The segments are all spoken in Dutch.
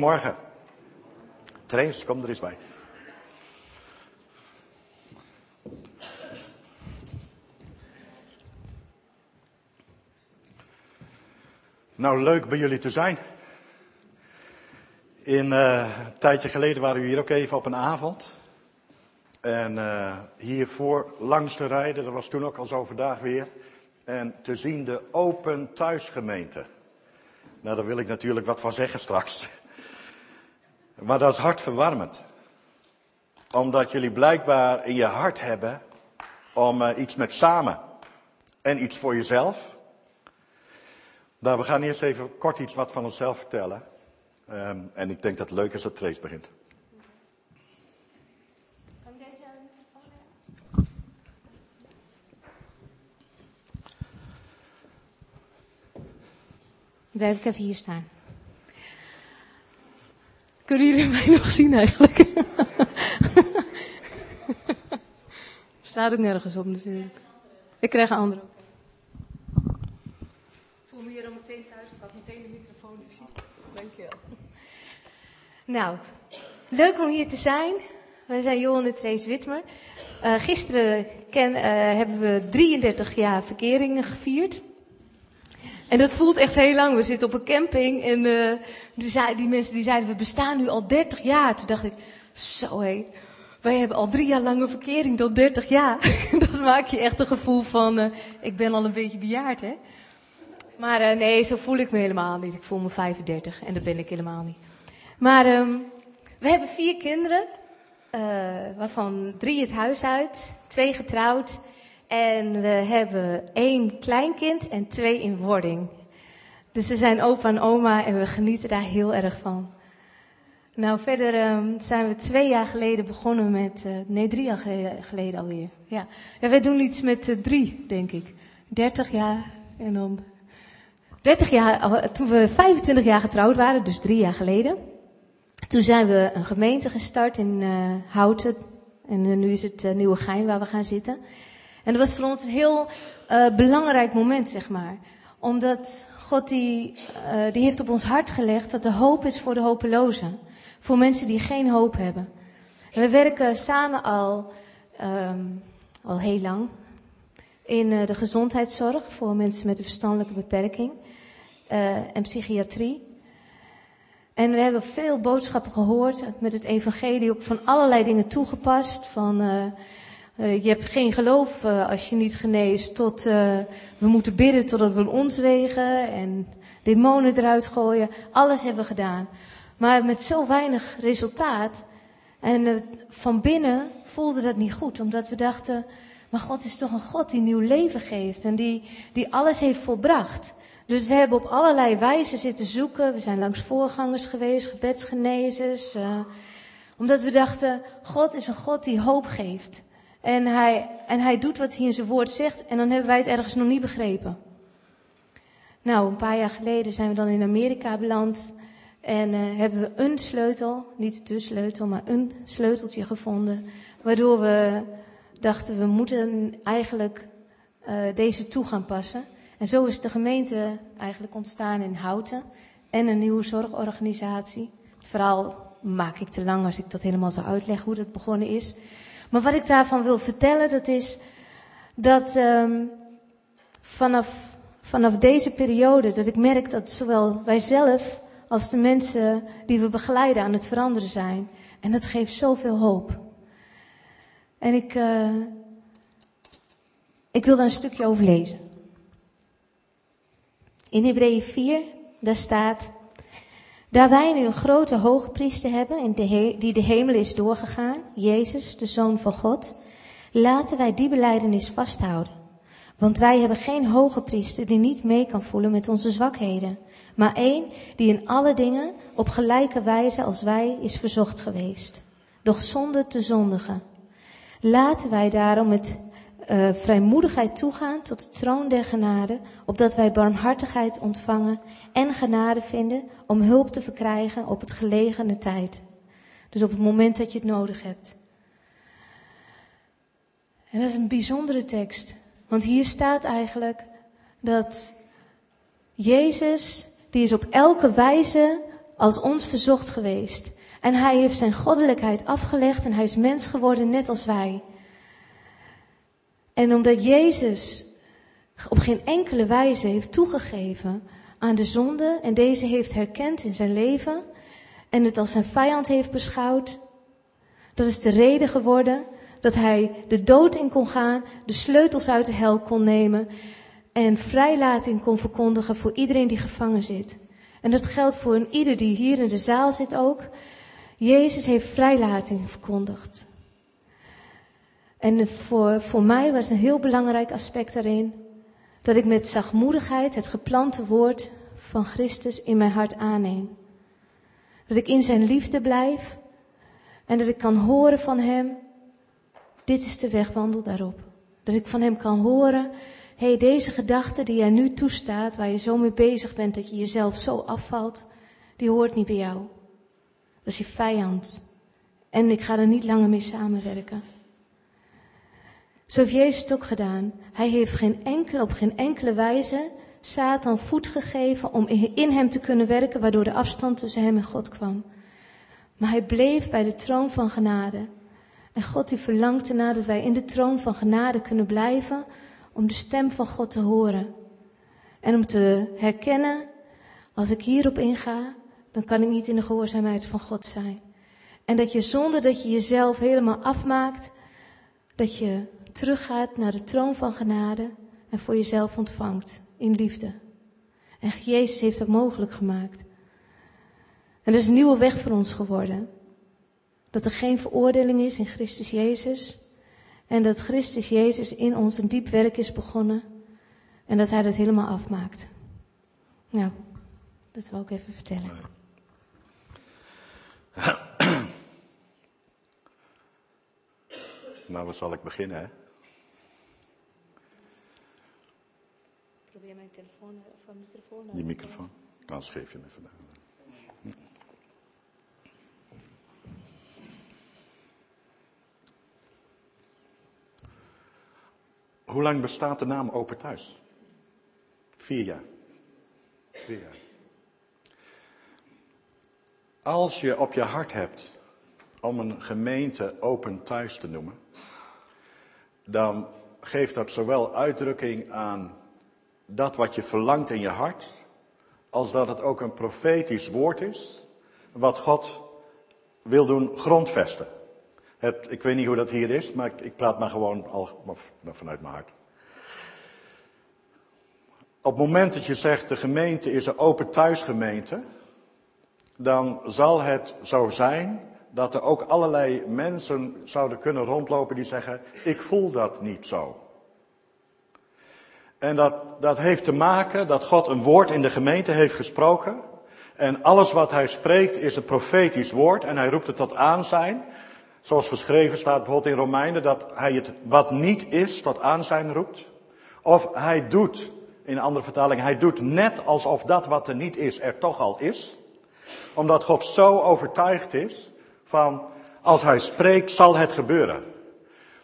Morgen. Trace, kom er eens bij. Nou, leuk bij jullie te zijn. In, uh, een tijdje geleden waren we hier ook even op een avond. En uh, hiervoor langs te rijden, dat was toen ook al zo vandaag weer. En te zien de Open Thuisgemeente. Nou, daar wil ik natuurlijk wat van zeggen straks. Maar dat is hartverwarmend. Omdat jullie blijkbaar in je hart hebben om uh, iets met samen en iets voor jezelf. Nou, we gaan eerst even kort iets wat van onszelf vertellen. Um, en ik denk dat het leuk is dat Trace begint. Kan deze microfoon Blijf ik even hier staan. Kunnen jullie mij nog zien eigenlijk? Staat ook nergens op natuurlijk. Ik krijg een andere. Ik voel me hier al meteen thuis. Ik had meteen de microfoon zien. Dankjewel. Nou, leuk om hier te zijn. Wij zijn Johan en Trace Witmer. Uh, gisteren ken, uh, hebben we 33 jaar verkeringen gevierd. En dat voelt echt heel lang. We zitten op een camping en uh, die, zei, die, mensen die zeiden, we bestaan nu al 30 jaar. Toen dacht ik, zo hé, wij hebben al drie jaar lange verkering dan 30 jaar. dat maakt je echt een gevoel van, uh, ik ben al een beetje bejaard hè. Maar uh, nee, zo voel ik me helemaal niet. Ik voel me 35 en dat ben ik helemaal niet. Maar um, we hebben vier kinderen, waarvan drie het huis uit, twee getrouwd. En we hebben één kleinkind en twee in wording. Dus we zijn opa en oma en we genieten daar heel erg van. Nou, verder um, zijn we twee jaar geleden begonnen met, uh, nee, drie jaar geleden, alweer. Ja, ja doen iets met uh, drie, denk ik. Dertig jaar en dan. Dertig jaar, toen we 25 jaar getrouwd waren, dus drie jaar geleden. Toen zijn we een gemeente gestart in uh, Houten. En nu is het Nieuwe Gein waar we gaan zitten. En dat was voor ons een heel uh, belangrijk moment, zeg maar. Omdat God die, uh, die heeft op ons hart gelegd dat er hoop is voor de hopelozen. Voor mensen die geen hoop hebben. En we werken samen al, um, al heel lang in uh, de gezondheidszorg voor mensen met een verstandelijke beperking en psychiatrie. En we hebben veel boodschappen gehoord met het evangelie, ook van allerlei dingen toegepast. Van je hebt geen geloof uh, als je niet geneest. Tot uh, we moeten bidden totdat we ons wegen en demonen eruit gooien. Alles hebben we gedaan. Maar met zo weinig resultaat. En van binnen voelde dat niet goed. Omdat we dachten, maar God is toch een God die nieuw leven geeft. En die, die alles heeft volbracht. Dus we hebben op allerlei wijzen zitten zoeken. We zijn langs voorgangers geweest, gebedsgenezers. omdat we dachten, God is een God die hoop geeft. En hij, en hij doet wat hij in zijn woord zegt en dan hebben wij het ergens nog niet begrepen. Nou, een paar jaar geleden zijn we dan in Amerika beland en uh, hebben we een sleutel, niet de sleutel, maar een sleuteltje gevonden. Waardoor we dachten, we moeten eigenlijk uh, deze toe gaan passen. En zo is de gemeente eigenlijk ontstaan in Houten en een nieuwe zorgorganisatie. Het verhaal maak ik te lang als ik dat helemaal zou uitleggen hoe dat begonnen is. Maar wat ik daarvan wil vertellen, dat is dat um, vanaf, vanaf deze periode, dat ik merk dat zowel wij zelf als de mensen die we begeleiden aan het veranderen zijn. En dat geeft zoveel hoop. En ik, uh, ik wil daar een stukje over lezen. In Hebreeën 4, daar staat, daar wij nu een grote hoogpriester hebben in de die de hemel is doorgegaan, Jezus, de Zoon van God, laten wij die beleidenis vasthouden. Want wij hebben geen hoge priester die niet mee kan voelen met onze zwakheden, maar één die in alle dingen op gelijke wijze als wij is verzocht geweest, doch zonder te zondigen. Laten wij daarom met uh, vrijmoedigheid toegaan tot de troon der genade, opdat wij barmhartigheid ontvangen en genade vinden om hulp te verkrijgen op het gelegene tijd. Dus op het moment dat je het nodig hebt. En dat is een bijzondere tekst, want hier staat eigenlijk dat Jezus, die is op elke wijze als ons verzocht geweest. En hij heeft zijn goddelijkheid afgelegd en hij is mens geworden net als wij. En omdat Jezus op geen enkele wijze heeft toegegeven aan de zonde en deze heeft herkend in zijn leven en het als zijn vijand heeft beschouwd, dat is de reden geworden dat hij de dood in kon gaan, de sleutels uit de hel kon nemen en vrijlating kon verkondigen voor iedereen die gevangen zit. En dat geldt voor een ieder die hier in de zaal zit ook. Jezus heeft vrijlating verkondigd. En voor, voor mij was een heel belangrijk aspect daarin dat ik met zachtmoedigheid het geplante woord van Christus in mijn hart aanneem. Dat ik in zijn liefde blijf en dat ik kan horen van hem, dit is de weg, wandel daarop. Dat ik van hem kan horen, hé, hey, deze gedachte die jij nu toestaat, waar je zo mee bezig bent dat je jezelf zo afvalt, die hoort niet bij jou. Dat is je vijand. En ik ga er niet langer mee samenwerken. Zo heeft Jezus ook gedaan. Hij heeft geen enkele, op geen enkele wijze Satan voet gegeven om in hem te kunnen werken, waardoor de afstand tussen hem en God kwam. Maar hij bleef bij de troon van genade. En God die verlangt ernaar dat wij in de troon van genade kunnen blijven om de stem van God te horen. En om te herkennen, als ik hierop inga, dan kan ik niet in de gehoorzaamheid van God zijn. En dat je zonder dat je jezelf helemaal afmaakt, dat je teruggaat naar de troon van genade en voor jezelf ontvangt in liefde. En Jezus heeft dat mogelijk gemaakt. En dat is een nieuwe weg voor ons geworden. Dat er geen veroordeling is in Christus Jezus. En dat Christus Jezus in ons een diep werk is begonnen. En dat Hij dat helemaal afmaakt. Nou, dat wil ik even vertellen. Nou, waar zal ik beginnen, hè? Probeer mijn telefoon of microfoon. Die microfoon. Dan geef je me vandaag. Hoe lang bestaat de naam Open Thuis? Vier jaar. Vier jaar. Als je op je hart hebt om een gemeente Open Thuis te noemen, dan geeft dat zowel uitdrukking aan dat wat je verlangt in je hart, als dat het ook een profetisch woord is, wat God wil doen grondvesten. Het, ik weet niet hoe dat hier is, maar ik, praat maar gewoon al, vanuit mijn hart. Op het moment dat je zegt de gemeente is een open thuisgemeente, dan zal het zo zijn dat er ook allerlei mensen zouden kunnen rondlopen die zeggen, ik voel dat niet zo. En dat, dat heeft te maken dat God een woord in de gemeente heeft gesproken. En alles wat hij spreekt is een profetisch woord en hij roept het tot aanzijn. Zoals geschreven staat bijvoorbeeld in Romeinen dat hij het wat niet is tot aanzijn roept. Of hij doet, in andere vertaling, hij doet net alsof dat wat er niet is er toch al is. Omdat God zo overtuigd is van als hij spreekt zal het gebeuren.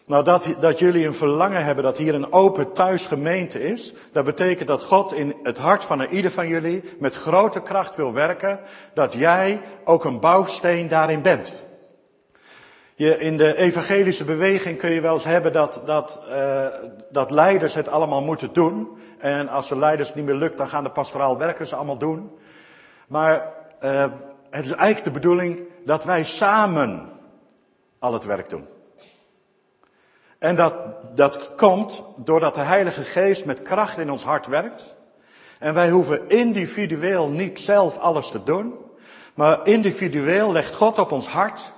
Nou, dat, dat jullie een verlangen hebben dat hier een open thuisgemeente is, dat betekent dat God in het hart van ieder van jullie met grote kracht wil werken, dat jij ook een bouwsteen daarin bent. Je, in de evangelische beweging kun je wel eens hebben dat, dat, uh, dat leiders het allemaal moeten doen. En als de leiders niet meer lukt, dan gaan de pastoraal werkers allemaal doen. Maar uh, het is eigenlijk de bedoeling dat wij samen al het werk doen. En dat, dat komt doordat de Heilige Geest met kracht in ons hart werkt. En wij hoeven individueel niet zelf alles te doen. Maar individueel legt God op ons hart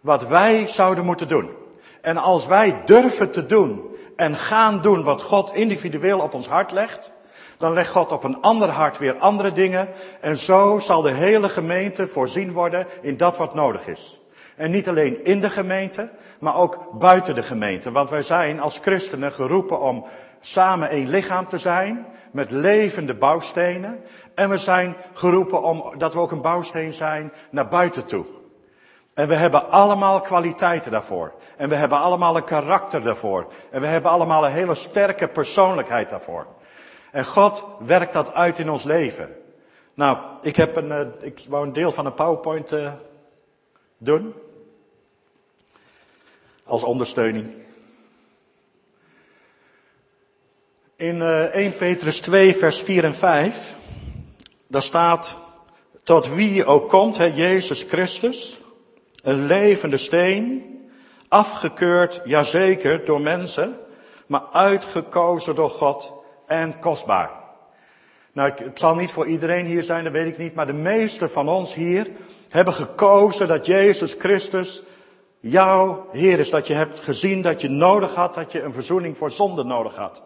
wat wij zouden moeten doen. En als wij durven te doen en gaan doen wat God individueel op ons hart legt, dan legt God op een ander hart weer andere dingen. En zo zal de hele gemeente voorzien worden in dat wat nodig is. En niet alleen in de gemeente, maar ook buiten de gemeente. Want wij zijn als christenen geroepen om samen één lichaam te zijn, met levende bouwstenen. En we zijn geroepen om dat we ook een bouwsteen zijn naar buiten toe. En we hebben allemaal kwaliteiten daarvoor. En we hebben allemaal een karakter daarvoor. En we hebben allemaal een hele sterke persoonlijkheid daarvoor. En God werkt dat uit in ons leven. Nou, ik, heb een, uh, ik wou een deel van een PowerPoint uh, doen. Als ondersteuning. In uh, 1 Petrus 2, vers 4 en 5. Daar staat. Tot wie ook komt, hè, Jezus Christus. Een levende steen. Afgekeurd, jazeker, door mensen. Maar uitgekozen door God en kostbaar. Nou, het zal niet voor iedereen hier zijn, dat weet ik niet. Maar de meesten van ons hier hebben gekozen dat Jezus Christus jouw Heer is. Dat je hebt gezien dat je nodig had, dat je een verzoening voor zonde nodig had.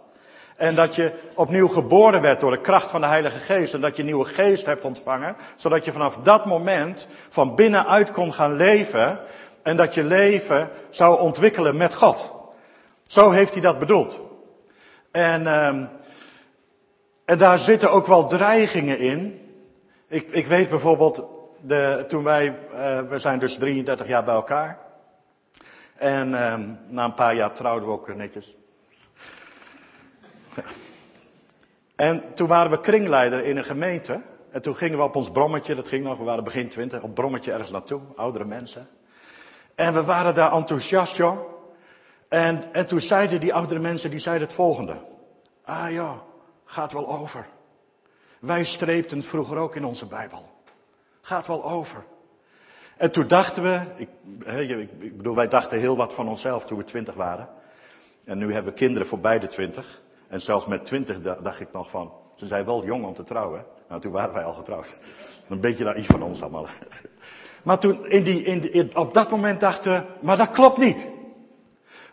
En dat je opnieuw geboren werd door de kracht van de Heilige Geest. En dat je een nieuwe geest hebt ontvangen. Zodat je vanaf dat moment van binnenuit kon gaan leven. En dat je leven zou ontwikkelen met God. Zo heeft hij dat bedoeld. En, uh, en daar zitten ook wel dreigingen in. Ik, ik weet bijvoorbeeld, de, toen wij, uh, we zijn dus 33 jaar bij elkaar. En uh, na een paar jaar trouwden we ook netjes. En toen waren we kringleider in een gemeente. En toen gingen we op ons brommetje, dat ging nog, we waren begin twintig, op brommetje ergens naartoe, oudere mensen. En we waren daar enthousiast, joh. En, en toen zeiden die oudere mensen, die zeiden het volgende. Ah ja, gaat wel over. Wij streepten vroeger ook in onze Bijbel. Gaat wel over. En toen dachten we, ik, ik bedoel, wij dachten heel wat van onszelf toen we twintig waren. En nu hebben we kinderen voorbij de twintig. En zelfs met twintig dacht ik nog van, ze zijn wel jong om te trouwen. Nou, toen waren wij al getrouwd. Een beetje naïef van ons allemaal. Maar toen, in die, in die, op dat moment dachten we, maar dat klopt niet.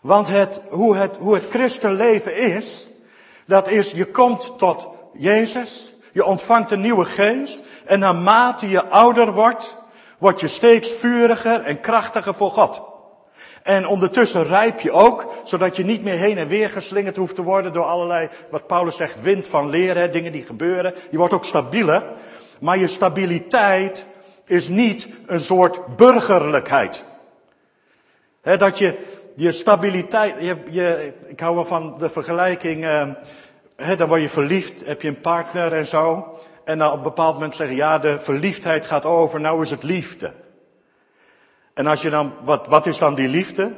Want het, hoe, het, hoe het christenleven is, dat is, je komt tot Jezus, je ontvangt een nieuwe geest, en naarmate je ouder wordt, word je steeds vuriger en krachtiger voor God. En ondertussen rijp je ook, zodat je niet meer heen en weer geslingerd hoeft te worden door allerlei, wat Paulus zegt, wind van leren, dingen die gebeuren. Je wordt ook stabieler. Maar je stabiliteit is niet een soort burgerlijkheid. He, dat je, je stabiliteit, je, je, ik hou wel van de vergelijking, uh, dan word je verliefd, heb je een partner en zo. En dan op een bepaald moment zeggen, ja, de verliefdheid gaat over, nou is het liefde. En als je dan, wat, wat is dan die liefde?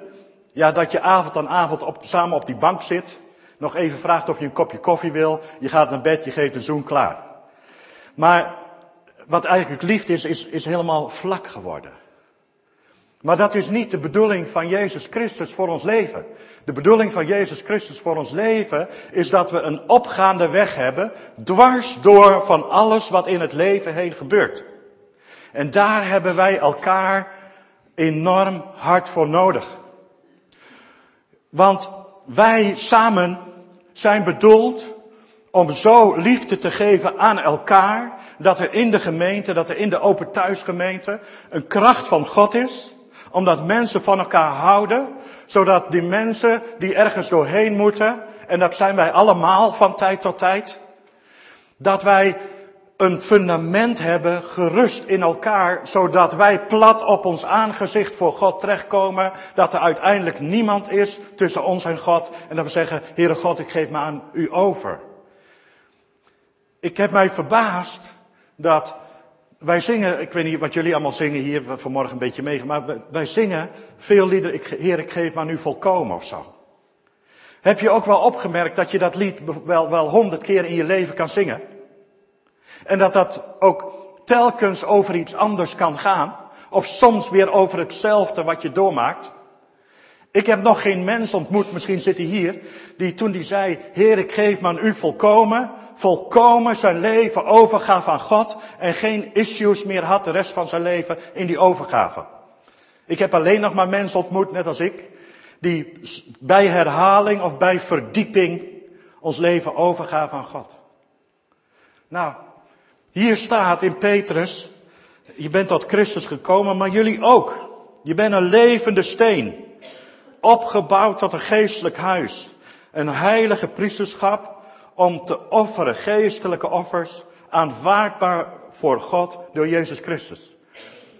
Ja, dat je avond aan avond op, samen op die bank zit, nog even vraagt of je een kopje koffie wil, je gaat naar bed, je geeft een zoen klaar. Maar wat eigenlijk liefde is, is, is helemaal vlak geworden. Maar dat is niet de bedoeling van Jezus Christus voor ons leven. De bedoeling van Jezus Christus voor ons leven is dat we een opgaande weg hebben, dwars door van alles wat in het leven heen gebeurt. En daar hebben wij elkaar enorm hard voor nodig. Want wij samen zijn bedoeld om zo liefde te geven aan elkaar, dat er in de gemeente, dat er in de open thuisgemeente een kracht van God is, omdat mensen van elkaar houden, zodat die mensen die ergens doorheen moeten, en dat zijn wij allemaal van tijd tot tijd, dat wij een fundament hebben, gerust in elkaar, zodat wij plat op ons aangezicht voor God terechtkomen, dat er uiteindelijk niemand is tussen ons en God, en dat we zeggen, Heere God, ik geef me aan u over. Ik heb mij verbaasd dat wij zingen, ik weet niet wat jullie allemaal zingen hier, vanmorgen een beetje meegemaakt, maar wij zingen veel liederen, ik, Heer, ik geef me aan u volkomen of zo. Heb je ook wel opgemerkt dat je dat lied wel, wel honderd keer in je leven kan zingen? En dat dat ook telkens over iets anders kan gaan. Of soms weer over hetzelfde wat je doormaakt. Ik heb nog geen mens ontmoet, misschien zit hij hier, die toen die zei, Heer, ik geef me u volkomen, volkomen zijn leven overgaf aan God en geen issues meer had de rest van zijn leven in die overgave. Ik heb alleen nog maar mensen ontmoet, net als ik, die bij herhaling of bij verdieping ons leven overgaven aan God. Nou, hier staat in Petrus, je bent tot Christus gekomen, maar jullie ook. Je bent een levende steen, opgebouwd tot een geestelijk huis, een heilige priesterschap om te offeren, geestelijke offers, aanvaardbaar voor God door Jezus Christus.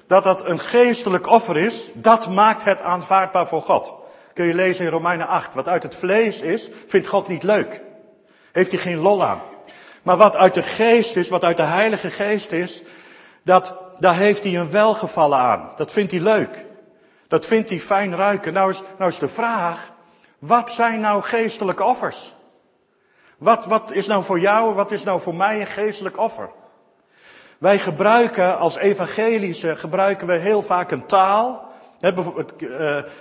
Dat dat een geestelijk offer is, dat maakt het aanvaardbaar voor God. Kun je lezen in Romeinen 8. Wat uit het vlees is, vindt God niet leuk. Heeft hij geen lol aan. Maar wat uit de geest is, wat uit de Heilige Geest is, dat, daar heeft hij een welgevallen aan. Dat vindt hij leuk. Dat vindt hij fijn ruiken. Nou is, nou is de vraag, wat zijn nou geestelijke offers? Wat, wat is nou voor jou, wat is nou voor mij een geestelijk offer? Wij gebruiken als evangelische, gebruiken we heel vaak een taal. Eh,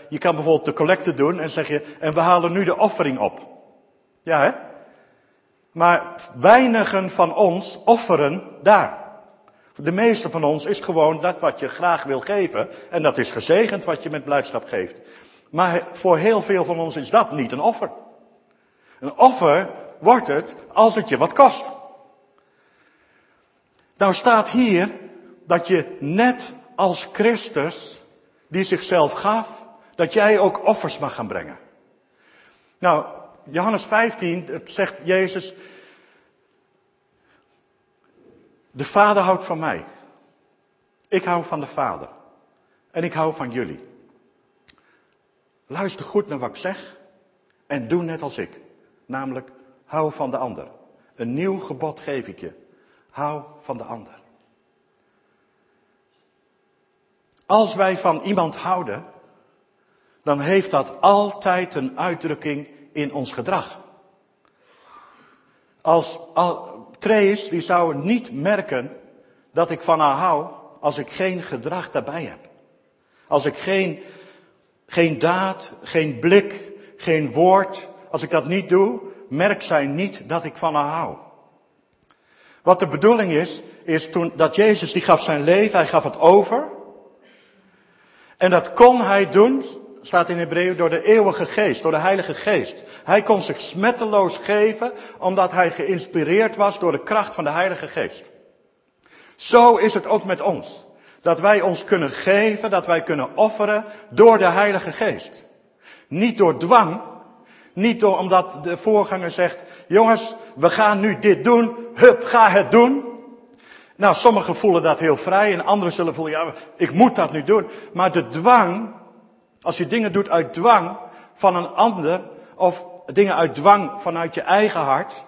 je kan bijvoorbeeld de collecte doen en zeg je, en we halen nu de offering op. Ja hè? Maar weinigen van ons offeren daar. De meeste van ons is gewoon dat wat je graag wil geven. En dat is gezegend wat je met blijdschap geeft. Maar voor heel veel van ons is dat niet een offer. Een offer wordt het als het je wat kost. Nou staat hier dat je net als Christus, die zichzelf gaf, dat jij ook offers mag gaan brengen. Nou, Johannes 15, het zegt Jezus, de Vader houdt van mij. Ik hou van de Vader. En ik hou van jullie. Luister goed naar wat ik zeg en doe net als ik. Namelijk, hou van de ander. Een nieuw gebod geef ik je. Hou van de ander. Als wij van iemand houden, dan heeft dat altijd een uitdrukking in ons gedrag. Als, al, Trace, die zou niet merken dat ik van haar hou als ik geen gedrag daarbij heb. Als ik geen, geen daad, geen blik, geen woord, als ik dat niet doe, merkt zij niet dat ik van haar hou. Wat de bedoeling is, is toen dat Jezus die gaf zijn leven, hij gaf het over. En dat kon hij doen, staat in Hebreeën, door de eeuwige geest, door de heilige geest. Hij kon zich smetteloos geven, omdat hij geïnspireerd was door de kracht van de heilige geest. Zo is het ook met ons. Dat wij ons kunnen geven, dat wij kunnen offeren door de heilige geest. Niet door dwang, niet omdat de voorganger zegt, jongens, we gaan nu dit doen, hup, ga het doen. Nou, sommigen voelen dat heel vrij en anderen zullen voelen, ja, ik moet dat nu doen. Maar de dwang, als je dingen doet uit dwang van een ander, of dingen uit dwang vanuit je eigen hart,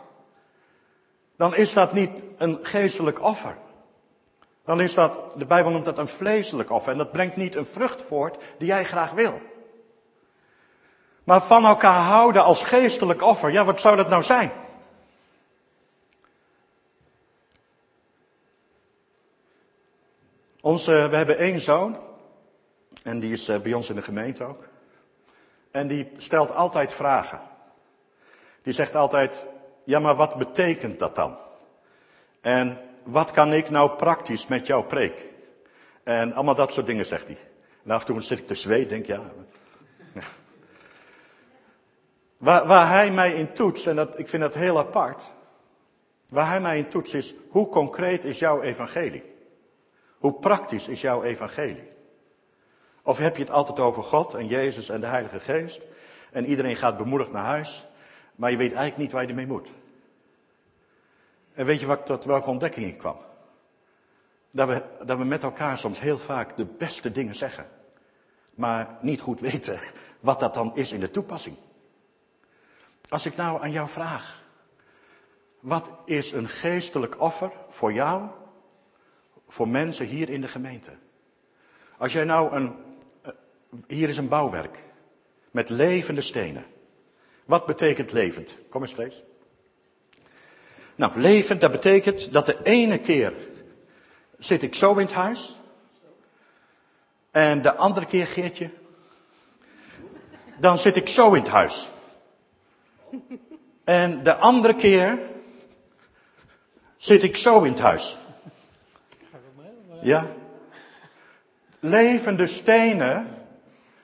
dan is dat niet een geestelijk offer. Dan is dat, de Bijbel noemt dat een vleeselijk offer. En dat brengt niet een vrucht voort die jij graag wil. Maar van elkaar houden als geestelijk offer, ja, wat zou dat nou zijn? Onze, we hebben één zoon. En die is eh, bij ons in de gemeente ook. En die stelt altijd vragen. Die zegt altijd, ja maar wat betekent dat dan? En wat kan ik nou praktisch met jouw preek? En allemaal dat soort dingen zegt hij. En af en toe zit ik te zweet, denk ja. Waar, waar hij mij in toetst, en dat, ik vind dat heel apart. Waar hij mij in toetst is, hoe concreet is jouw evangelie? Hoe praktisch is jouw evangelie? Of heb je het altijd over God en Jezus en de Heilige Geest? En iedereen gaat bemoedigd naar huis, maar je weet eigenlijk niet waar je ermee moet. En weet je wat, tot welke ontdekking ik kwam? Dat we, dat we met elkaar soms heel vaak de beste dingen zeggen, maar niet goed weten wat dat dan is in de toepassing. Als ik nou aan jou vraag, wat is een geestelijk offer voor jou, voor mensen hier in de gemeente? Als jij nou een, eh, hier is een bouwwerk met levende stenen. Wat betekent levend? Kom eens, lees. Nou, levend, dat betekent dat de ene keer zit ik zo in het huis. En de andere keer, Geertje, dan zit ik zo in het huis. En de andere keer zit ik zo in het huis. Ja? Levende stenen,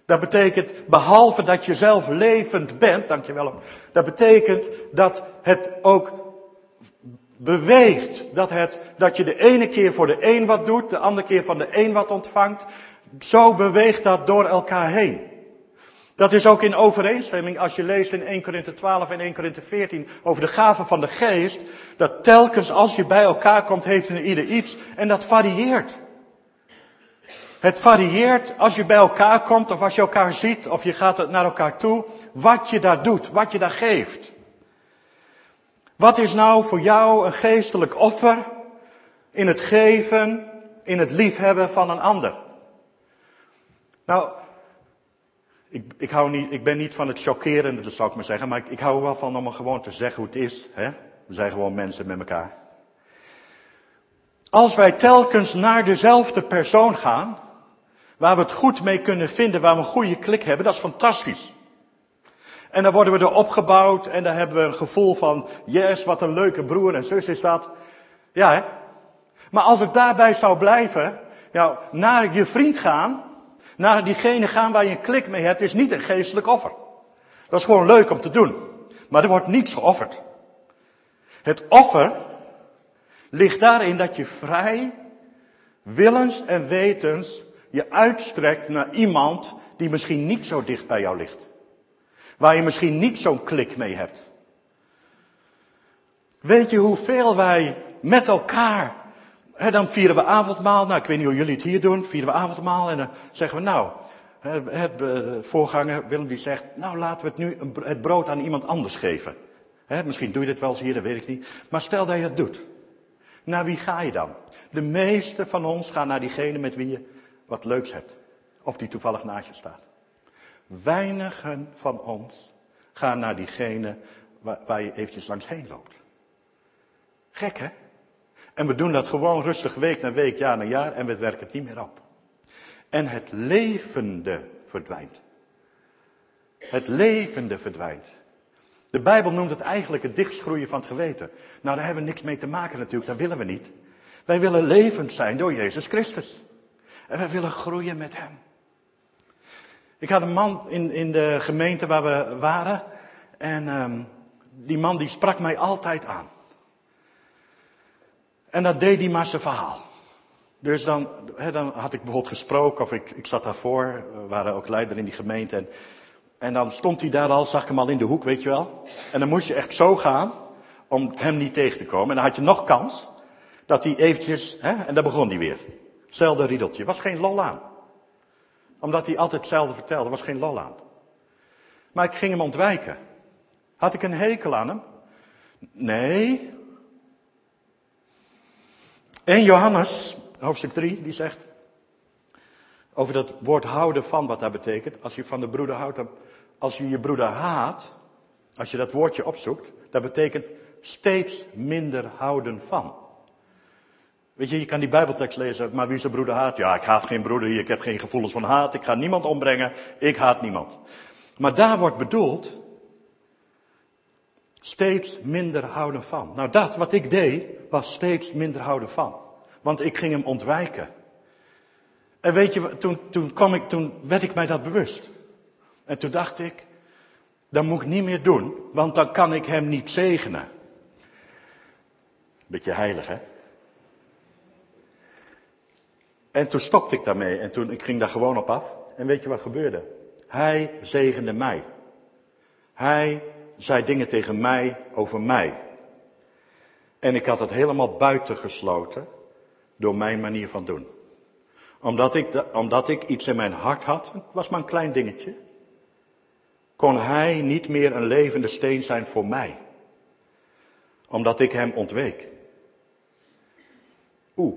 dat betekent, behalve dat je zelf levend bent, dankjewel, dat betekent dat het ook beweegt. Dat, het, dat je de ene keer voor de een wat doet, de andere keer van de een wat ontvangt. Zo beweegt dat door elkaar heen. Dat is ook in overeenstemming als je leest in 1 Korinthe 12 en 1 Korinthe 14 over de gaven van de geest. Dat telkens als je bij elkaar komt heeft een ieder iets en dat varieert. Het varieert als je bij elkaar komt of als je elkaar ziet of je gaat naar elkaar toe. Wat je daar doet, wat je daar geeft. Wat is nou voor jou een geestelijk offer in het geven, in het liefhebben van een ander? Nou, ik, ik, hou niet, ik ben niet van het chockerende, dat zou ik maar zeggen, maar ik, ik hou wel van om gewoon te zeggen hoe het is. Hè? We zijn gewoon mensen met elkaar. Als wij telkens naar dezelfde persoon gaan, waar we het goed mee kunnen vinden, waar we een goede klik hebben, dat is fantastisch. En dan worden we er opgebouwd en dan hebben we een gevoel van, yes, wat een leuke broer en zus is dat. Ja, hè? Maar als het daarbij zou blijven, nou, naar je vriend gaan, naar diegene gaan waar je een klik mee hebt, is niet een geestelijk offer. Dat is gewoon leuk om te doen. Maar er wordt niets geofferd. Het offer ligt daarin dat je vrij, willens en wetens je uitstrekt naar iemand die misschien niet zo dicht bij jou ligt. Waar je misschien niet zo'n klik mee hebt. Weet je hoeveel wij met elkaar, hè, dan vieren we avondmaal, nou ik weet niet hoe jullie het hier doen, vieren we avondmaal en dan zeggen we nou, het eh, voorganger Willem die zegt, nou laten we het nu het brood aan iemand anders geven. Hè, misschien doe je dit wel eens hier, dat weet ik niet. Maar stel dat je het doet. Naar wie ga je dan? De meeste van ons gaan naar diegene met wie je wat leuks hebt. Of die toevallig naast je staat. Weinigen van ons gaan naar diegene waar, waar je eventjes langs heen loopt. Gek hè? En we doen dat gewoon rustig week na week, jaar na jaar en we werken het niet meer op. En het levende verdwijnt. Het levende verdwijnt. De Bijbel noemt het eigenlijk het dichtschroeien van het geweten. Nou, daar hebben we niks mee te maken natuurlijk, dat willen we niet. Wij willen levend zijn door Jezus Christus. En wij willen groeien met Hem. Ik had een man in, in de gemeente waar we waren. En um, die man die sprak mij altijd aan. En dat deed hij maar zijn verhaal. Dus dan, dan had ik bijvoorbeeld gesproken, of ik, ik zat daarvoor, we waren ook leider in die gemeente. En, en dan stond hij daar al, zag ik hem al in de hoek, weet je wel. En dan moest je echt zo gaan om hem niet tegen te komen. En dan had je nog kans dat hij eventjes, en dan begon hij weer. Hetzelfde riedeltje. Was geen lol aan. Omdat hij altijd hetzelfde vertelde, was geen lol aan. Maar ik ging hem ontwijken. Had ik een hekel aan hem? Nee. En Johannes, hoofdstuk 3, die zegt. Over dat woord houden van, wat dat betekent. Als je van de broeder houdt, als je je broeder haat. Als je dat woordje opzoekt, dat betekent steeds minder houden van. Weet je, je kan die Bijbeltekst lezen, maar wie zijn broeder haat? Ja, ik haat geen broeder hier, ik heb geen gevoelens van haat, ik ga niemand ombrengen, ik haat niemand. Maar daar wordt bedoeld, steeds minder houden van. Nou, dat wat ik deed, was steeds minder houden van. Want ik ging hem ontwijken. En weet je, toen, toen, kwam ik, toen werd ik mij dat bewust. En toen dacht ik, dat moet ik niet meer doen, want dan kan ik hem niet zegenen. Beetje heilig, hè? En toen stopte ik daarmee en toen, ik ging daar gewoon op af. En weet je wat gebeurde? Hij zegende mij. Hij zei dingen tegen mij over mij. En ik had het helemaal buitengesloten door mijn manier van doen. Omdat ik, omdat ik iets in mijn hart had, het was maar een klein dingetje, kon hij niet meer een levende steen zijn voor mij. Omdat ik hem ontweek. Oeh.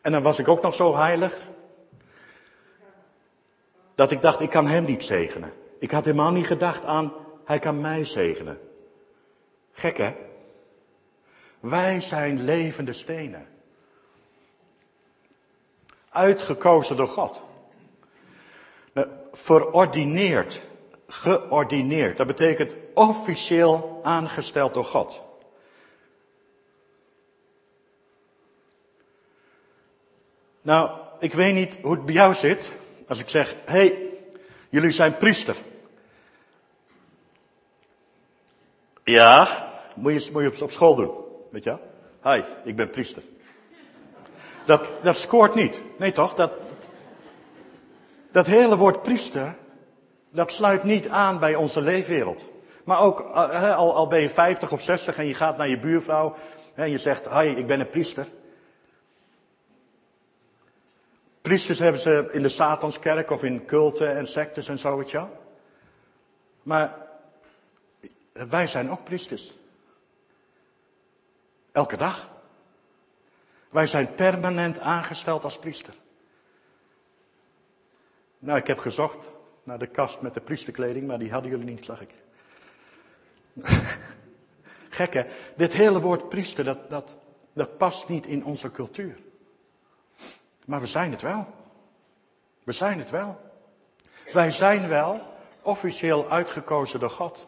En dan was ik ook nog zo heilig. Dat ik dacht, ik kan hem niet zegenen. Ik had helemaal niet gedacht aan, hij kan mij zegenen. Gek hè? Wij zijn levende stenen. Uitgekozen door God. Nou, verordineerd. Geordineerd. Dat betekent officieel aangesteld door God. Nou, ik weet niet hoe het bij jou zit. Als ik zeg, hé, hey, jullie zijn priester. Ja, moet je, op school doen. Weet je Hi, ik ben priester. Dat, dat scoort niet. Nee toch? Dat, dat hele woord priester, dat sluit niet aan bij onze leefwereld. Maar ook, eh, al, al ben je 50 of 60 en je gaat naar je buurvrouw en je zegt, hi, ik ben een priester. Priesters hebben ze in de Satanskerk of in culten en sectes en zo, weet wel. Maar wij zijn ook priesters. Elke dag. Wij zijn permanent aangesteld als priester. Nou, ik heb gezocht naar de kast met de priesterkleding, maar die hadden jullie niet, zag ik. Gek? Dit hele woord priester, dat, dat, dat past niet in onze cultuur. Maar we zijn het wel. We zijn het wel. Wij zijn wel officieel uitgekozen door God.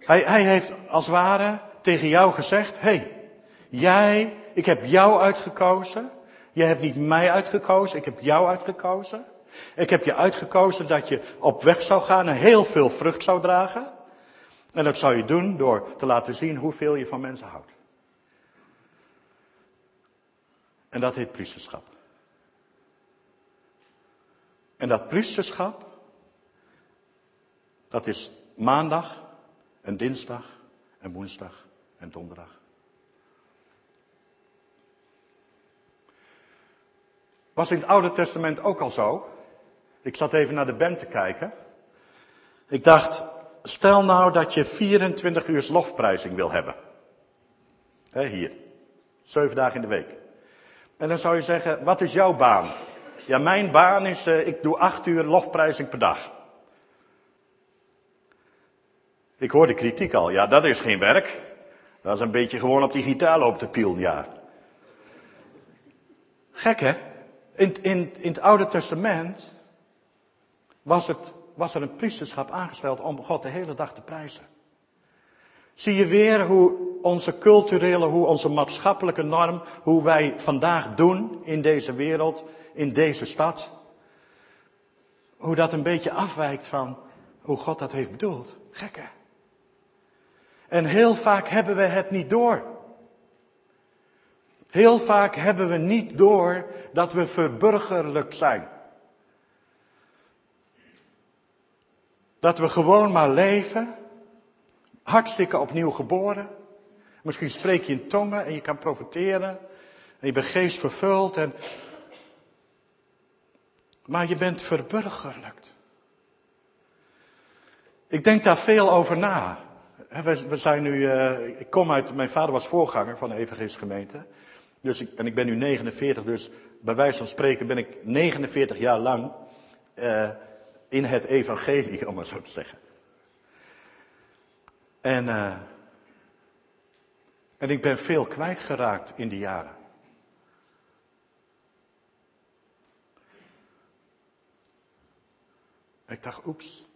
Hij, hij heeft als ware tegen jou gezegd, hey, jij, ik heb jou uitgekozen. Jij hebt niet mij uitgekozen, ik heb jou uitgekozen. Ik heb je uitgekozen dat je op weg zou gaan en heel veel vrucht zou dragen. En dat zou je doen door te laten zien hoeveel je van mensen houdt. En dat heet priesterschap. En dat priesterschap, dat is maandag en dinsdag en woensdag en donderdag. Was in het Oude Testament ook al zo. Ik zat even naar de band te kijken. Ik dacht, stel nou dat je 24 uur lofprijzing wil hebben. He, hier. Zeven dagen in de week. En dan zou je zeggen, wat is jouw baan? Ja, mijn baan is, uh, ik doe acht uur lofprijzing per dag. Ik hoor de kritiek al. Ja, dat is geen werk. Dat is een beetje gewoon op die gitaar lopen te pielen, ja. Gek, hè? In, in, in het Oude Testament was, het, was er een priesterschap aangesteld om God de hele dag te prijzen. Zie je weer hoe onze culturele, hoe onze maatschappelijke norm, hoe wij vandaag doen in deze wereld, in deze stad, hoe dat een beetje afwijkt van hoe God dat heeft bedoeld. Gekke. En heel vaak hebben we het niet door. Heel vaak hebben we niet door dat we verburgerlijk zijn. Dat we gewoon maar leven, hartstikke opnieuw geboren. Misschien spreek je in tongen en je kan profiteren. En je bent geest vervuld. En... Maar je bent verburgerlijkt. Ik denk daar veel over na. We, zijn nu, uh, ik kom uit, mijn vader was voorganger van de evangelische gemeente. Dus ik, en ik ben nu 49, dus bij wijze van spreken ben ik 49 jaar lang uh, in het evangelie, om maar zo te zeggen. En, uh, en ik ben veel kwijtgeraakt in die jaren. Ik dacht, oeps.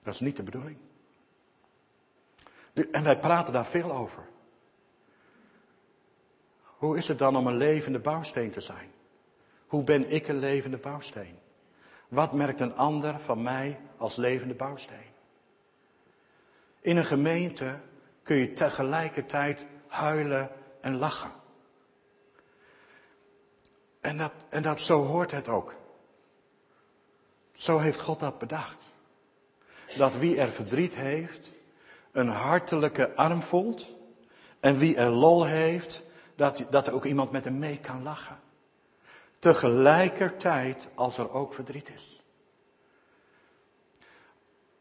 Dat is niet de bedoeling. En wij praten daar veel over. Hoe is het dan om een levende bouwsteen te zijn? Hoe ben ik een levende bouwsteen? Wat merkt een ander van mij als levende bouwsteen? In een gemeente kun je tegelijkertijd huilen en lachen. En dat, en dat zo hoort het ook. Zo heeft God dat bedacht. Dat wie er verdriet heeft, een hartelijke arm voelt. En wie er lol heeft, dat, dat er ook iemand met hem mee kan lachen. Tegelijkertijd als er ook verdriet is.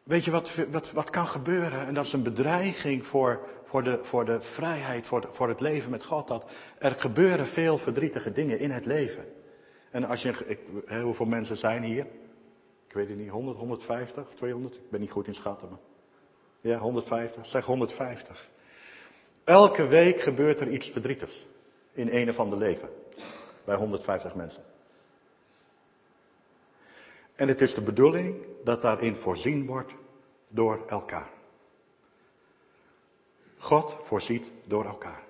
Weet je wat, wat, wat kan gebeuren? En dat is een bedreiging voor, voor, de, voor de vrijheid, voor, voor het leven met God. Dat er gebeuren veel verdrietige dingen in het leven. En als je, ik, hoeveel mensen zijn hier? Ik weet het niet, 100, 150 of 200? Ik ben niet goed in schatten. Ja, 150. Zeg 150. Elke week gebeurt er iets verdrietigs in een of ander leven. Bij 150 mensen. En het is de bedoeling dat daarin voorzien wordt door elkaar. God voorziet door elkaar.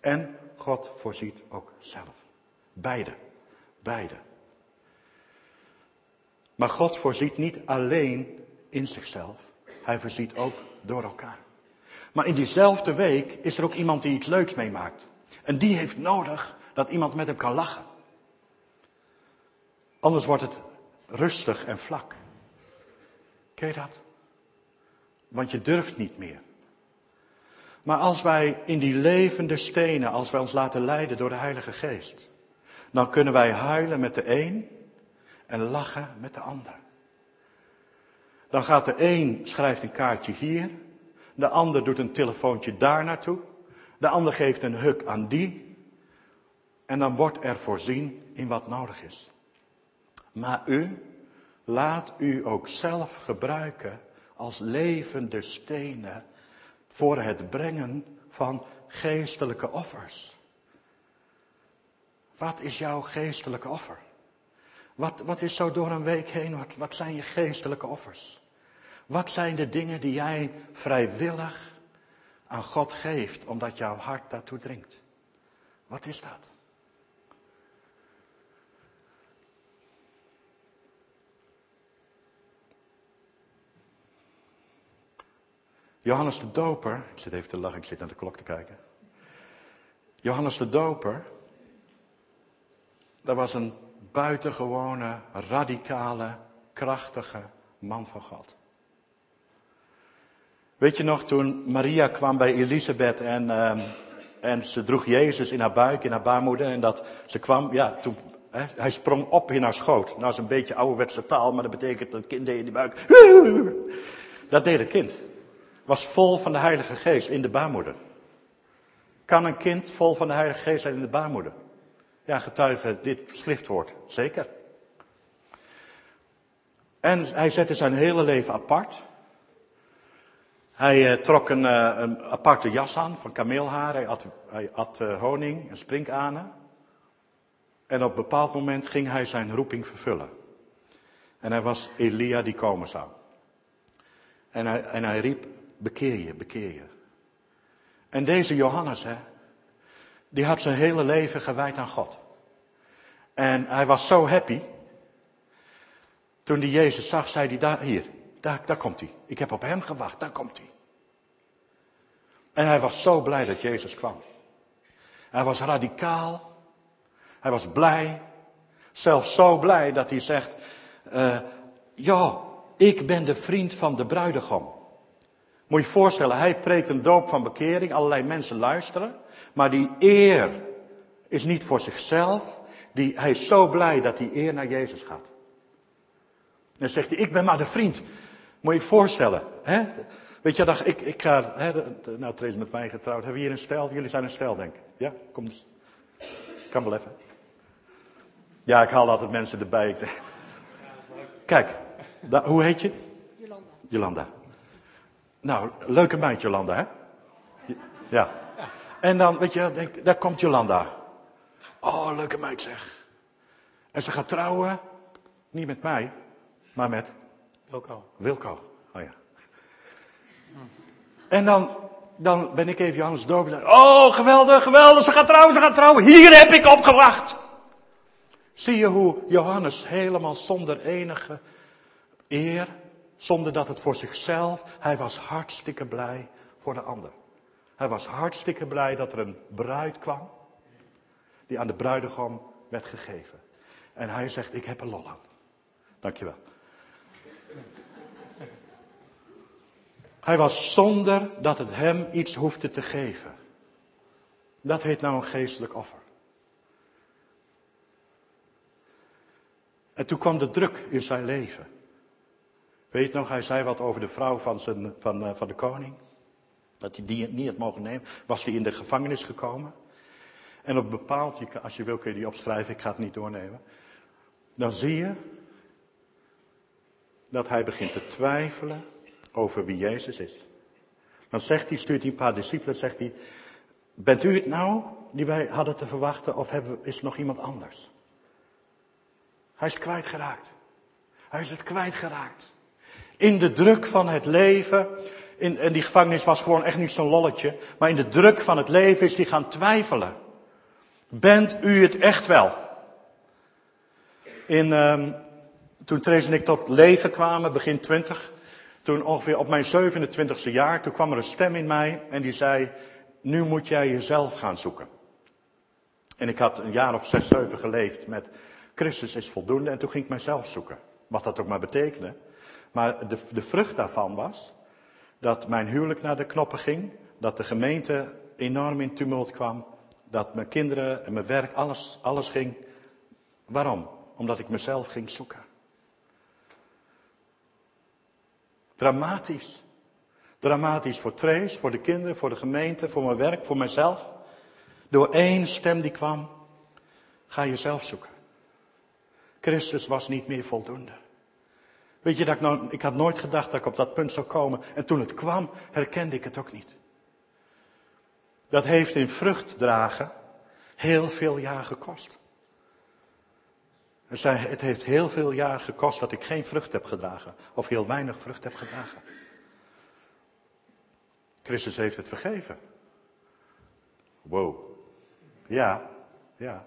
En God voorziet ook zelf. Beide. Beide. Maar God voorziet niet alleen in zichzelf. Hij voorziet ook door elkaar. Maar in diezelfde week is er ook iemand die iets leuks meemaakt. En die heeft nodig dat iemand met hem kan lachen. Anders wordt het rustig en vlak. Ken je dat? Want je durft niet meer. Maar als wij in die levende stenen, als wij ons laten leiden door de Heilige Geest, dan kunnen wij huilen met de een en lachen met de ander. Dan gaat de een schrijft een kaartje hier, De ander doet een telefoontje daar naartoe. De ander geeft een huk aan die. En dan wordt er voorzien in wat nodig is. Maar u, laat u ook zelf gebruiken als levende stenen voor het brengen van geestelijke offers. Wat is jouw geestelijke offer? Wat, wat is zo door een week heen, wat, wat zijn je geestelijke offers? Wat zijn de dingen die jij vrijwillig aan God geeft, omdat jouw hart daartoe dringt? Wat is dat? Johannes de Doper, ik zit even te lachen, ik zit naar de klok te kijken. Johannes de Doper, dat was een buitengewone, radicale, krachtige man van God. Weet je nog, toen Maria kwam bij Elisabeth en, uh, en ze droeg Jezus in haar buik, in haar baarmoeder. En dat ze kwam, ja, toen, hè, hij sprong op in haar schoot. Nou, dat is een beetje ouderwetse taal, maar dat betekent dat het kind deed in die buik. Dat deed het kind. Was vol van de Heilige Geest in de baarmoeder. Kan een kind vol van de Heilige Geest zijn in de baarmoeder? Ja, getuige dit schriftwoord. Zeker. En hij zette zijn hele leven apart. Hij uh, trok een, uh, een, aparte jas aan van kameelhaar. Hij at, uh, honing en sprinkanen. En op een bepaald moment ging hij zijn roeping vervullen. En hij was Elia die komen zou. En hij, en hij riep, bekeer je, bekeer je. En deze Johannes, hè, die had zijn hele leven gewijd aan God. En hij was zo happy. Toen hij Jezus zag, zei hij, daar, hier, daar, daar komt hij. Ik heb op hem gewacht, daar komt hij. En hij was zo blij dat Jezus kwam. Hij was radicaal. Hij was blij. Zelfs zo blij dat hij zegt, uh, ja, ik ben de vriend van de bruidegom. Moet je je voorstellen, hij preekt een doop van bekering, allerlei mensen luisteren. Maar die eer is niet voor zichzelf. Die, hij is zo blij dat die eer naar Jezus gaat. En dan zegt hij, ik ben maar de vriend. Moet je je voorstellen. Hè? Weet je, dacht, ik, ik ga, hè, nou Trace met mij getrouwd. Hebben we hier een stel? Jullie zijn een stel, denk ik. Ja, kom eens. Kan wel even. Ja, ik haal altijd mensen erbij. Kijk, da, hoe heet je? Jolanda. Jolanda. Nou, leuke meid Jolanda, hè? Ja. En dan, weet je, denk, daar komt Jolanda. Oh, leuke meid zeg. En ze gaat trouwen, niet met mij, maar met Wilco. Wilco. Oh ja. En dan, dan ben ik even Johannes Doop. Oh, geweldig, geweldig, ze gaat trouwen, ze gaat trouwen. Hier heb ik op gewacht. Zie je hoe Johannes helemaal zonder enige eer, zonder dat het voor zichzelf, hij was hartstikke blij voor de ander. Hij was hartstikke blij dat er een bruid kwam, die aan de bruidegom werd gegeven. En hij zegt, ik heb een lol aan. Dankjewel. Hij was zonder dat het hem iets hoefde te geven. Dat heet nou een geestelijk offer. En toen kwam de druk in zijn leven. Weet nog, hij zei wat over de vrouw van, zijn, van, uh, van de koning. Dat hij die niet had mogen nemen. Was hij in de gevangenis gekomen. En op bepaald, als je wil kun je die opschrijven, ik ga het niet doornemen. Dan zie je dat hij begint te twijfelen over wie Jezus is. Dan zegt hij, stuurt hij een paar discipelen, zegt hij, bent u het nou die wij hadden te verwachten of is er nog iemand anders? Hij is kwijtgeraakt. Hij is het kwijtgeraakt. In de druk van het leven, in, en die gevangenis was gewoon echt niet zo'n lolletje, maar in de druk van het leven is hij gaan twijfelen. Bent u het echt wel? In, um, toen Therese en ik tot leven kwamen, begin twintig, toen ongeveer op mijn 27e jaar, toen kwam er een stem in mij en die zei, nu moet jij jezelf gaan zoeken. En ik had een jaar of zes, zeven geleefd met Christus is voldoende en toen ging ik mijzelf zoeken. Wat dat ook maar betekende. Maar de, de vrucht daarvan was dat mijn huwelijk naar de knoppen ging, dat de gemeente enorm in tumult kwam, dat mijn kinderen en mijn werk, alles, alles ging. Waarom? Omdat ik mezelf ging zoeken. Dramatisch. Dramatisch voor Trace, voor de kinderen, voor de gemeente, voor mijn werk, voor mijzelf. Door één stem die kwam, ga jezelf zoeken. Christus was niet meer voldoende. Weet je dat ik nou, ik had nooit gedacht dat ik op dat punt zou komen. En toen het kwam, herkende ik het ook niet. Dat heeft in vrucht dragen heel veel jaar gekost. Het heeft heel veel jaar gekost dat ik geen vrucht heb gedragen. Of heel weinig vrucht heb gedragen. Christus heeft het vergeven. Wow. Ja, ja.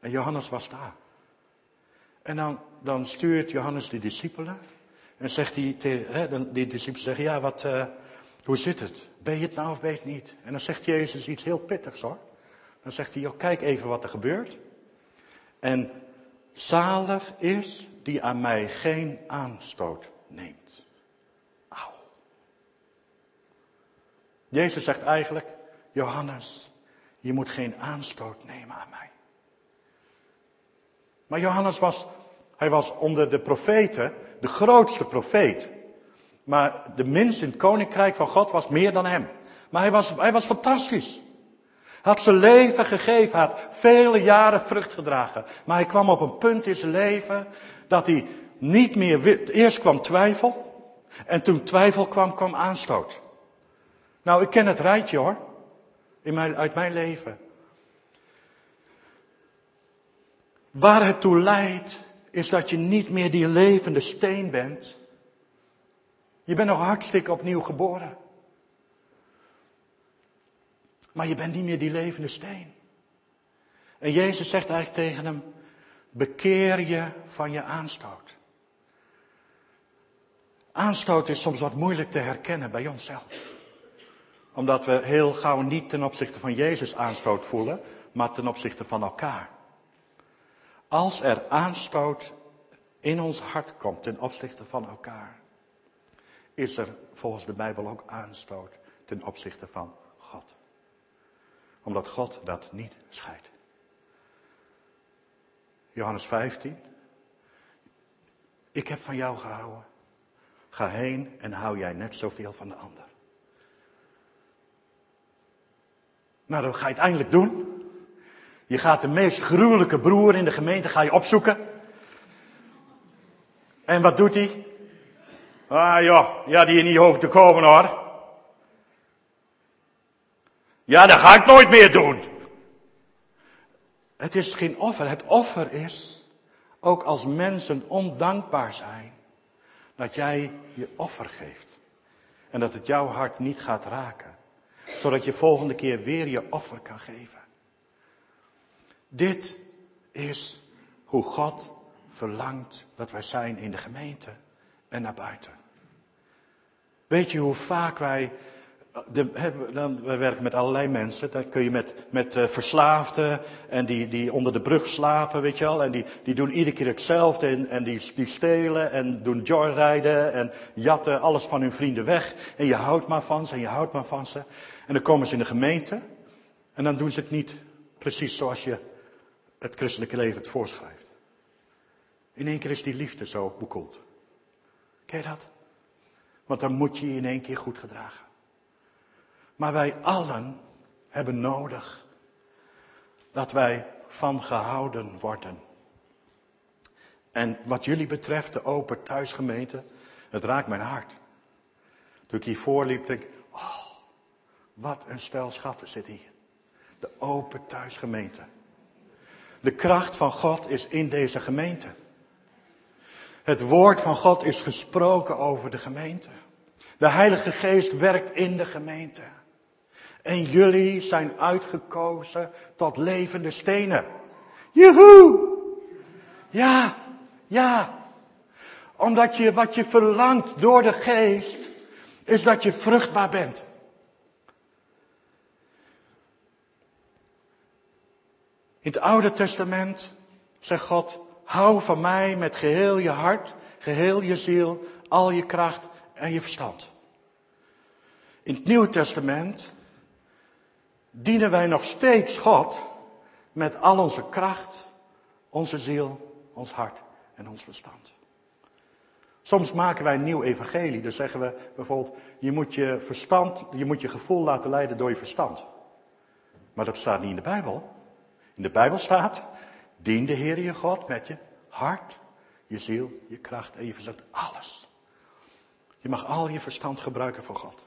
En Johannes was daar. En dan, dan stuurt Johannes de discipelen. En zegt hij, die discipelen zeggen, ja, wat, uh, hoe zit het? Ben je het nou of ben je het niet? En dan zegt Jezus iets heel pittigs hoor. Dan zegt hij, joh, kijk even wat er gebeurt. En zalig is die aan mij geen aanstoot neemt. Auw. Jezus zegt eigenlijk, Johannes, je moet geen aanstoot nemen aan mij. Maar Johannes was, hij was onder de profeten de grootste profeet. Maar de minst in het koninkrijk van God was meer dan hem. Maar hij was, hij was fantastisch. Had zijn leven gegeven, had vele jaren vrucht gedragen. Maar hij kwam op een punt in zijn leven dat hij niet meer, eerst kwam twijfel. En toen twijfel kwam, kwam aanstoot. Nou, ik ken het rijtje hoor. In mijn, uit mijn leven. Waar het toe leidt, is dat je niet meer die levende steen bent. Je bent nog hartstikke opnieuw geboren. Maar je bent niet meer die levende steen. En Jezus zegt eigenlijk tegen hem, bekeer je van je aanstoot. Aanstoot is soms wat moeilijk te herkennen bij onszelf. Omdat we heel gauw niet ten opzichte van Jezus aanstoot voelen, maar ten opzichte van elkaar. Als er aanstoot in ons hart komt ten opzichte van elkaar, is er volgens de Bijbel ook aanstoot ten opzichte van God. Omdat God dat niet scheidt. Johannes 15. Ik heb van jou gehouden. Ga heen en hou jij net zoveel van de ander. Nou, dan ga je het eindelijk doen. Je gaat de meest gruwelijke broer in de gemeente ga je opzoeken. En wat doet hij? Ah joh, ja, die niet hoeft te komen hoor. Ja, dat ga ik nooit meer doen. Het is geen offer. Het offer is, ook als mensen ondankbaar zijn, dat jij je offer geeft. En dat het jouw hart niet gaat raken. Zodat je volgende keer weer je offer kan geven. Dit is hoe God verlangt dat wij zijn in de gemeente en naar buiten. Weet je hoe vaak wij. De, dan, wij werken met allerlei mensen. Dan kun je met, met uh, verslaafden en die, die onder de brug slapen, weet je wel. En die, die doen iedere keer hetzelfde en, en die, die stelen en doen joyrijden en jatten alles van hun vrienden weg. En je houdt maar van ze en je houdt maar van ze. En dan komen ze in de gemeente en dan doen ze het niet precies zoals je het christelijke leven het voorschrijft. In één keer is die liefde zo boekeld. Ken je dat? Want dan moet je je in één keer goed gedragen. Maar wij allen hebben nodig dat wij van gehouden worden. En wat jullie betreft, de open thuisgemeente, het raakt mijn hart. Toen ik hiervoor liep, denk ik, oh, wat een stel schatten zit hier. De open thuisgemeente. De kracht van God is in deze gemeente. Het woord van God is gesproken over de gemeente. De Heilige Geest werkt in de gemeente. En jullie zijn uitgekozen tot levende stenen. Joehoe! Ja, ja. Omdat je wat je verlangt door de geest, is dat je vruchtbaar bent. In het Oude Testament zegt God, hou van mij met geheel je hart, geheel je ziel, al je kracht en je verstand. In het Nieuwe Testament dienen wij nog steeds God met al onze kracht, onze ziel, ons hart en ons verstand. Soms maken wij een nieuw evangelie. Dan zeggen we bijvoorbeeld, je moet je verstand, je moet je gevoel laten leiden door je verstand. Maar dat staat niet in de Bijbel. In de Bijbel staat, dien de Heer je God met je hart, je ziel, je kracht en je verstand. Alles. Je mag al je verstand gebruiken voor God.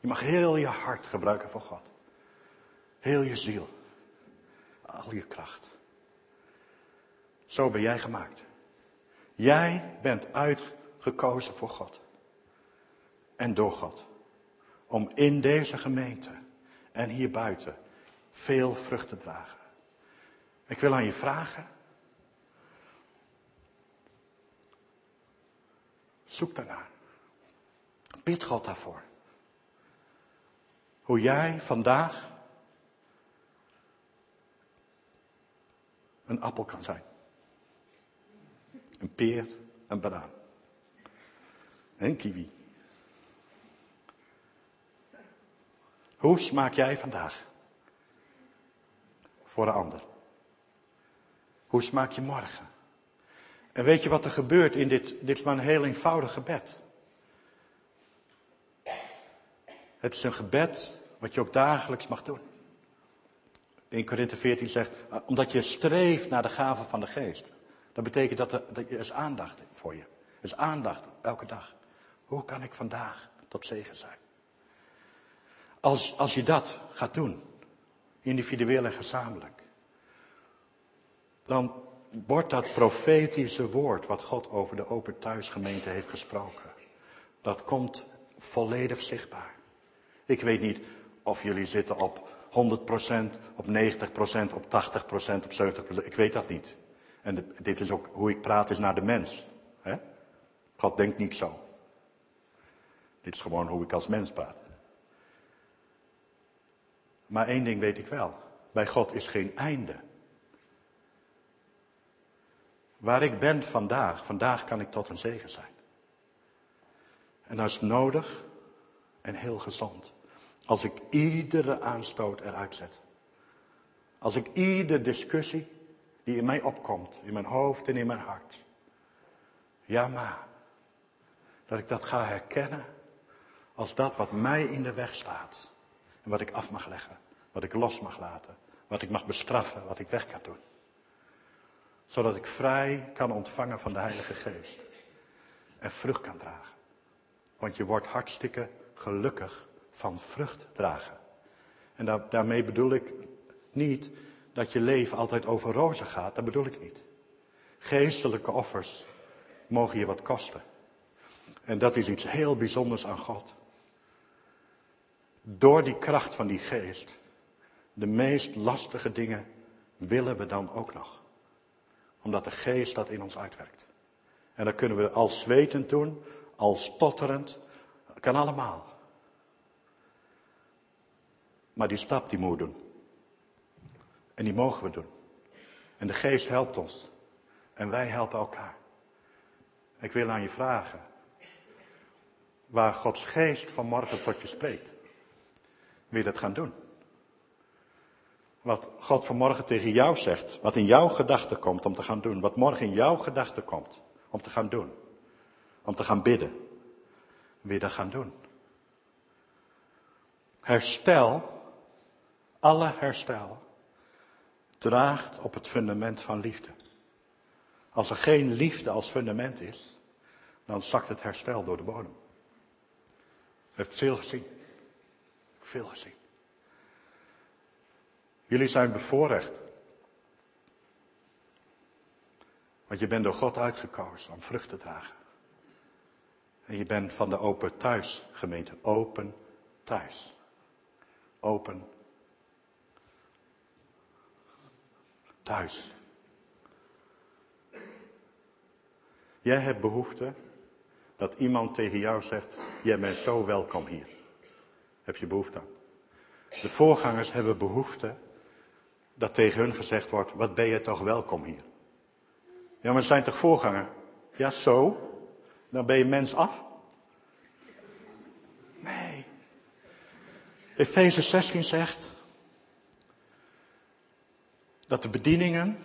Je mag heel je hart gebruiken voor God. Heel je ziel. Al je kracht. Zo ben jij gemaakt. Jij bent uitgekozen voor God. En door God. Om in deze gemeente en hier buiten veel vrucht te dragen. Ik wil aan je vragen. Zoek daarnaar. Bid God daarvoor. Hoe jij vandaag een appel kan zijn. Een peer, een banaan. Een kiwi. Hoe smaak jij vandaag? Voor een ander. Hoe smaak je morgen? En weet je wat er gebeurt in dit, dit is maar een heel eenvoudig gebed. Het is een gebed wat je ook dagelijks mag doen. In Korinthe 14 zegt, eh, omdat je streeft naar de gave van de geest. Dat betekent dat er, dat er is aandacht voor je. Er is aandacht elke dag. Hoe kan ik vandaag tot zegen zijn? Als, als je dat gaat doen, individueel en gezamenlijk, dan wordt dat profetische woord wat God over de Open Thuisgemeente heeft gesproken, dat komt volledig zichtbaar. Ik weet niet of jullie zitten op 100%, op 90%, op 80%, op 70%. Ik weet dat niet. En dit is ook hoe ik praat is naar de mens. Hè? God denkt niet zo. Dit is gewoon hoe ik als mens praat. Maar één ding weet ik wel. Bij God is geen einde. Waar ik ben vandaag, vandaag kan ik tot een zegen zijn. En dat is nodig en heel gezond. Als ik iedere aanstoot eruit zet. Als ik iedere discussie die in mij opkomt, in mijn hoofd en in mijn hart. Ja, maar. Dat ik dat ga herkennen als dat wat mij in de weg staat. En wat ik af mag leggen, wat ik los mag laten, wat ik mag bestraffen, wat ik weg kan doen. Zodat ik vrij kan ontvangen van de Heilige Geest. En vrucht kan dragen. Want je wordt hartstikke gelukkig van vrucht dragen. En daarmee bedoel ik niet dat je leven altijd over rozen gaat, dat bedoel ik niet. Geestelijke offers mogen je wat kosten. En dat is iets heel bijzonders aan God. Door die kracht van die geest, de meest lastige dingen willen we dan ook nog. Omdat de geest dat in ons uitwerkt. En dat kunnen we als zwetend doen, als stotterend, kan allemaal. Maar die stap die moet doen. En die mogen we doen. En de geest helpt ons. En wij helpen elkaar. Ik wil aan je vragen. Waar Gods geest vanmorgen tot je spreekt. Wil je dat gaan doen? Wat God vanmorgen tegen jou zegt. Wat in jouw gedachten komt om te gaan doen. Wat morgen in jouw gedachten komt om te gaan doen. Om te gaan bidden. Wil je gaan doen? Herstel. Alle herstel draagt op het fundament van liefde. Als er geen liefde als fundament is, dan zakt het herstel door de bodem. U heeft veel gezien. Veel gezien. Jullie zijn bevoorrecht. Want je bent door God uitgekozen om vrucht te dragen. En je bent van de open thuis gemeente. Open thuis. Open thuis. Jij hebt behoefte dat iemand tegen jou zegt, jij bent zo welkom hier. Heb je behoefte aan. De voorgangers hebben behoefte dat tegen hun gezegd wordt, wat ben je toch welkom hier. Ja, maar zijn toch voorganger? Ja, zo. Dan ben je mens af. Nee. Efeze 16 zegt, dat de bedieningen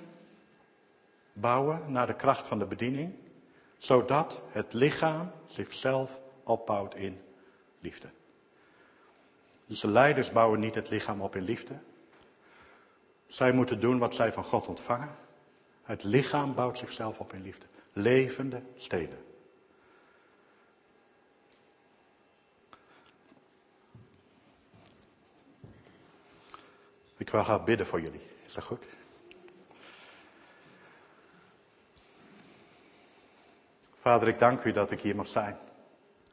bouwen naar de kracht van de bediening, Zodat het lichaam zichzelf opbouwt in liefde. Dus de leiders bouwen niet het lichaam op in liefde. Zij moeten doen wat zij van God ontvangen. Het lichaam bouwt zichzelf op in liefde. Levende steden. Ik wil gaan bidden voor jullie. Is dat goed? Vader, ik dank u dat ik hier mag zijn.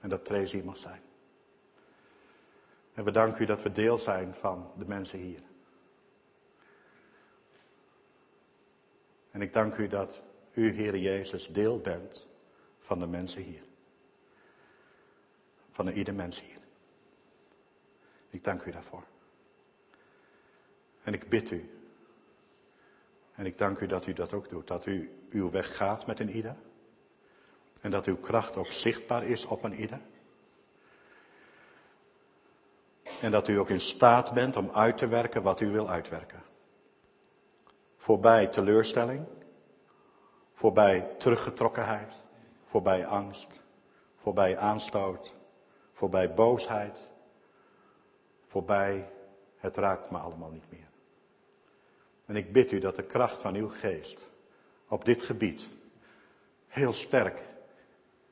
En dat Trace hier mag zijn. En we danken u dat we deel zijn van de mensen hier. En ik dank u dat u, Heer Jezus, deel bent van de mensen hier. Van ieder mens hier. Ik dank u daarvoor. En ik bid u. En ik dank u dat u dat ook doet. Dat u uw weg gaat met een ieder. En dat uw kracht ook zichtbaar is op een ieder. En dat u ook in staat bent om uit te werken wat u wil uitwerken. Voorbij teleurstelling. Voorbij teruggetrokkenheid. Voorbij angst. Voorbij aanstoot. Voorbij boosheid. Voorbij het raakt me allemaal niet meer. En ik bid u dat de kracht van uw geest op dit gebied heel sterk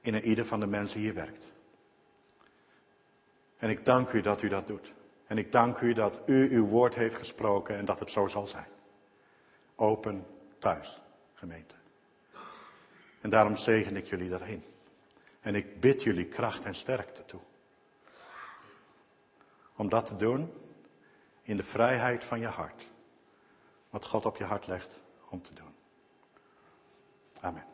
in ieder van de mensen hier werkt. En ik dank u dat u dat doet. En ik dank u dat u uw woord heeft gesproken en dat het zo zal zijn. Open thuis, gemeente. En daarom zegen ik jullie daarheen. En ik bid jullie kracht en sterkte toe. Om dat te doen in de vrijheid van je hart. Wat God op je hart legt om te doen. Amen.